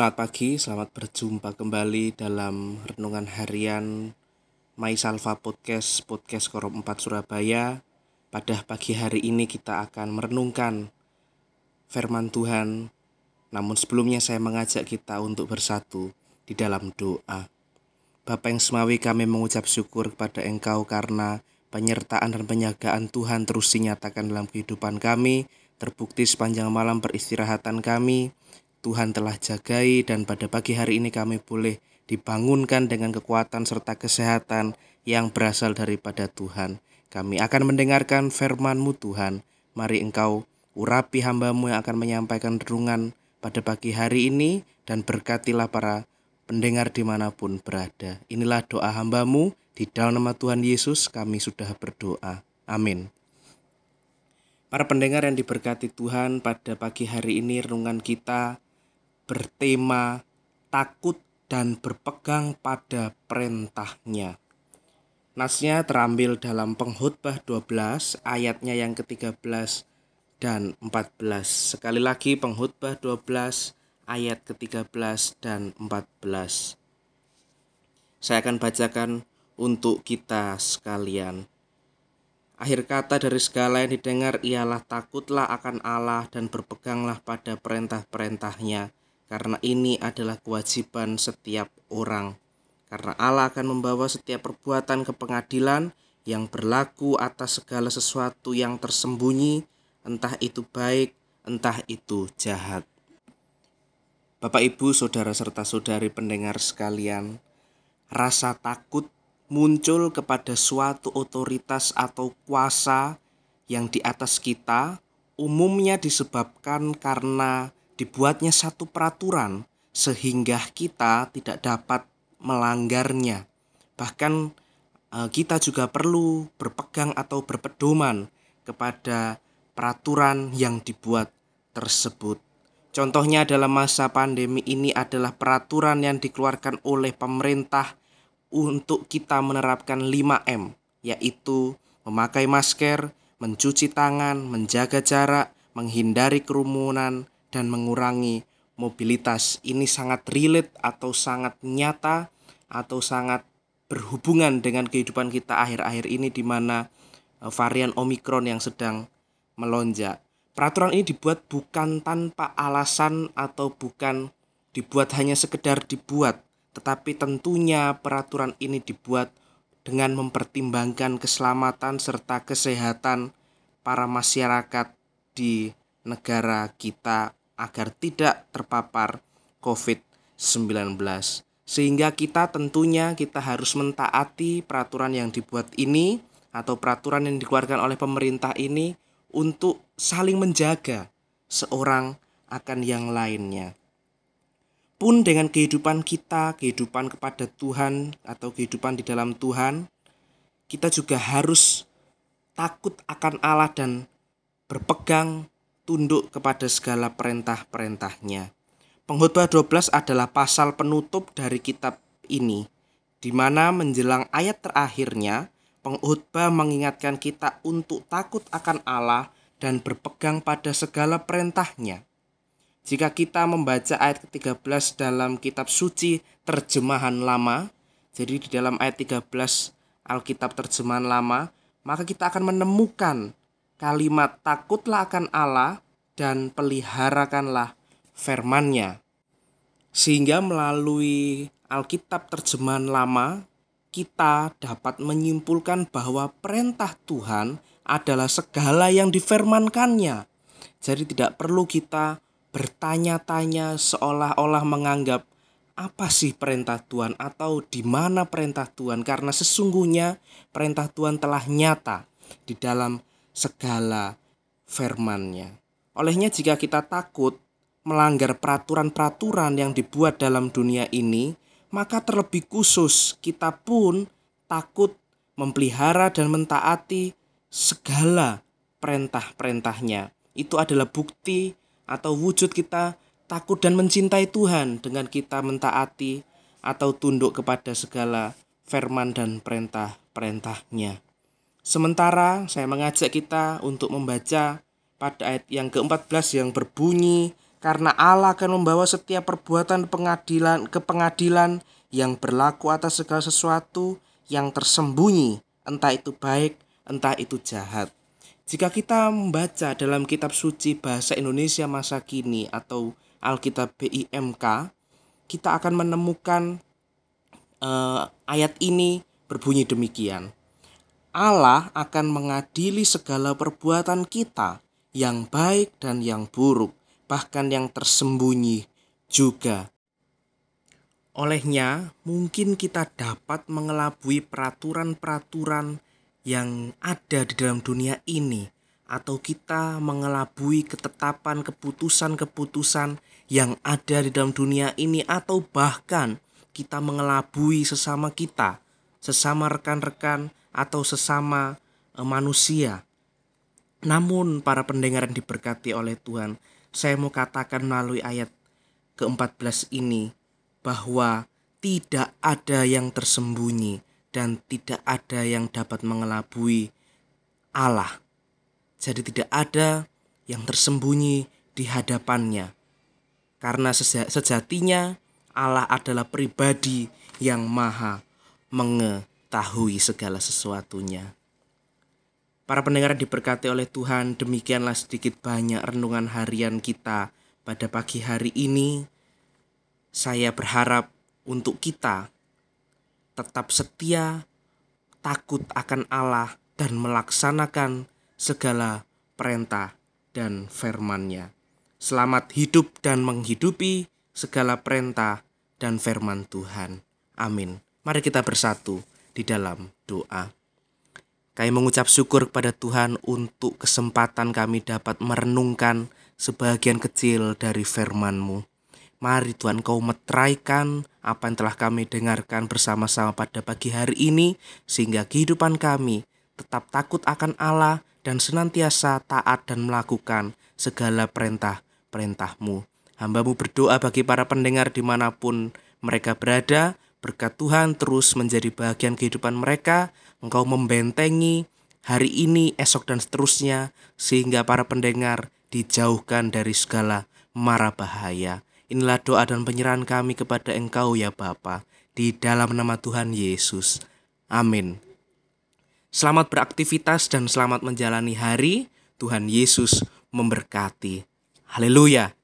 Selamat pagi, selamat berjumpa kembali dalam renungan harian My Salva Podcast, Podcast Korum 4 Surabaya. Pada pagi hari ini kita akan merenungkan firman Tuhan. Namun sebelumnya saya mengajak kita untuk bersatu di dalam doa. Bapak yang semawi kami mengucap syukur kepada Engkau karena penyertaan dan penyagaan Tuhan terus dinyatakan dalam kehidupan kami, terbukti sepanjang malam peristirahatan kami, Tuhan telah jagai dan pada pagi hari ini kami boleh dibangunkan dengan kekuatan serta kesehatan yang berasal daripada Tuhan. Kami akan mendengarkan firman-Mu Tuhan. Mari Engkau urapi hambamu yang akan menyampaikan renungan pada pagi hari ini dan berkatilah para pendengar di mana pun berada. Inilah doa hambamu, di dalam nama Tuhan Yesus kami sudah berdoa. Amin. Para pendengar yang diberkati Tuhan pada pagi hari ini renungan kita bertema takut dan berpegang pada perintahnya. Nasnya terambil dalam pengkhotbah 12 ayatnya yang ke-13 dan 14. Sekali lagi pengkhotbah 12 ayat ke-13 dan 14. Saya akan bacakan untuk kita sekalian. Akhir kata dari segala yang didengar ialah takutlah akan Allah dan berpeganglah pada perintah-perintahnya karena ini adalah kewajiban setiap orang. Karena Allah akan membawa setiap perbuatan ke pengadilan yang berlaku atas segala sesuatu yang tersembunyi, entah itu baik, entah itu jahat. Bapak, ibu, saudara, serta saudari pendengar sekalian, rasa takut muncul kepada suatu otoritas atau kuasa yang di atas kita, umumnya disebabkan karena dibuatnya satu peraturan sehingga kita tidak dapat melanggarnya. Bahkan eh, kita juga perlu berpegang atau berpedoman kepada peraturan yang dibuat tersebut. Contohnya dalam masa pandemi ini adalah peraturan yang dikeluarkan oleh pemerintah untuk kita menerapkan 5M, yaitu memakai masker, mencuci tangan, menjaga jarak, menghindari kerumunan, dan mengurangi mobilitas. Ini sangat relate atau sangat nyata atau sangat berhubungan dengan kehidupan kita akhir-akhir ini di mana e, varian Omikron yang sedang melonjak. Peraturan ini dibuat bukan tanpa alasan atau bukan dibuat hanya sekedar dibuat, tetapi tentunya peraturan ini dibuat dengan mempertimbangkan keselamatan serta kesehatan para masyarakat di negara kita agar tidak terpapar COVID-19. Sehingga kita tentunya kita harus mentaati peraturan yang dibuat ini atau peraturan yang dikeluarkan oleh pemerintah ini untuk saling menjaga seorang akan yang lainnya. Pun dengan kehidupan kita, kehidupan kepada Tuhan atau kehidupan di dalam Tuhan, kita juga harus takut akan Allah dan berpegang tunduk kepada segala perintah-perintahnya. Pengkhotbah 12 adalah pasal penutup dari kitab ini, di mana menjelang ayat terakhirnya, pengkhotbah mengingatkan kita untuk takut akan Allah dan berpegang pada segala perintahnya. Jika kita membaca ayat ke-13 dalam kitab suci terjemahan lama, jadi di dalam ayat 13 Alkitab terjemahan lama, maka kita akan menemukan kalimat takutlah akan Allah dan peliharakanlah firman-Nya. Sehingga melalui Alkitab terjemahan lama, kita dapat menyimpulkan bahwa perintah Tuhan adalah segala yang difirmankannya. Jadi tidak perlu kita bertanya-tanya seolah-olah menganggap apa sih perintah Tuhan atau di mana perintah Tuhan karena sesungguhnya perintah Tuhan telah nyata di dalam segala firman-Nya. Olehnya jika kita takut melanggar peraturan-peraturan yang dibuat dalam dunia ini, maka terlebih khusus kita pun takut memelihara dan mentaati segala perintah-perintahnya. Itu adalah bukti atau wujud kita takut dan mencintai Tuhan dengan kita mentaati atau tunduk kepada segala firman dan perintah-perintahnya. Sementara saya mengajak kita untuk membaca pada ayat yang ke-14 yang berbunyi karena Allah akan membawa setiap perbuatan pengadilan ke pengadilan yang berlaku atas segala sesuatu yang tersembunyi, entah itu baik, entah itu jahat. Jika kita membaca dalam kitab suci bahasa Indonesia masa kini atau Alkitab BIMK, kita akan menemukan uh, ayat ini berbunyi demikian. Allah akan mengadili segala perbuatan kita yang baik dan yang buruk bahkan yang tersembunyi juga. Olehnya, mungkin kita dapat mengelabui peraturan-peraturan yang ada di dalam dunia ini, atau kita mengelabui ketetapan keputusan-keputusan yang ada di dalam dunia ini, atau bahkan kita mengelabui sesama kita, sesama rekan-rekan, atau sesama eh, manusia. Namun, para pendengar yang diberkati oleh Tuhan, saya mau katakan melalui ayat ke-14 ini bahwa tidak ada yang tersembunyi dan tidak ada yang dapat mengelabui Allah. Jadi tidak ada yang tersembunyi di hadapannya. Karena sejatinya Allah adalah pribadi yang maha mengetahui segala sesuatunya. Para pendengar diberkati oleh Tuhan, demikianlah sedikit banyak renungan harian kita pada pagi hari ini. Saya berharap untuk kita tetap setia, takut akan Allah, dan melaksanakan segala perintah dan firman-Nya. Selamat hidup dan menghidupi segala perintah dan firman Tuhan. Amin. Mari kita bersatu di dalam doa. Kami mengucap syukur kepada Tuhan untuk kesempatan kami dapat merenungkan sebagian kecil dari firman-Mu. Mari Tuhan kau meteraikan apa yang telah kami dengarkan bersama-sama pada pagi hari ini sehingga kehidupan kami tetap takut akan Allah dan senantiasa taat dan melakukan segala perintah-perintah-Mu. Hambamu berdoa bagi para pendengar di mana pun mereka berada, berkat Tuhan terus menjadi bagian kehidupan mereka, Engkau membentengi hari ini, esok, dan seterusnya, sehingga para pendengar dijauhkan dari segala mara bahaya. Inilah doa dan penyerahan kami kepada Engkau ya Bapa, di dalam nama Tuhan Yesus. Amin. Selamat beraktivitas dan selamat menjalani hari. Tuhan Yesus memberkati. Haleluya.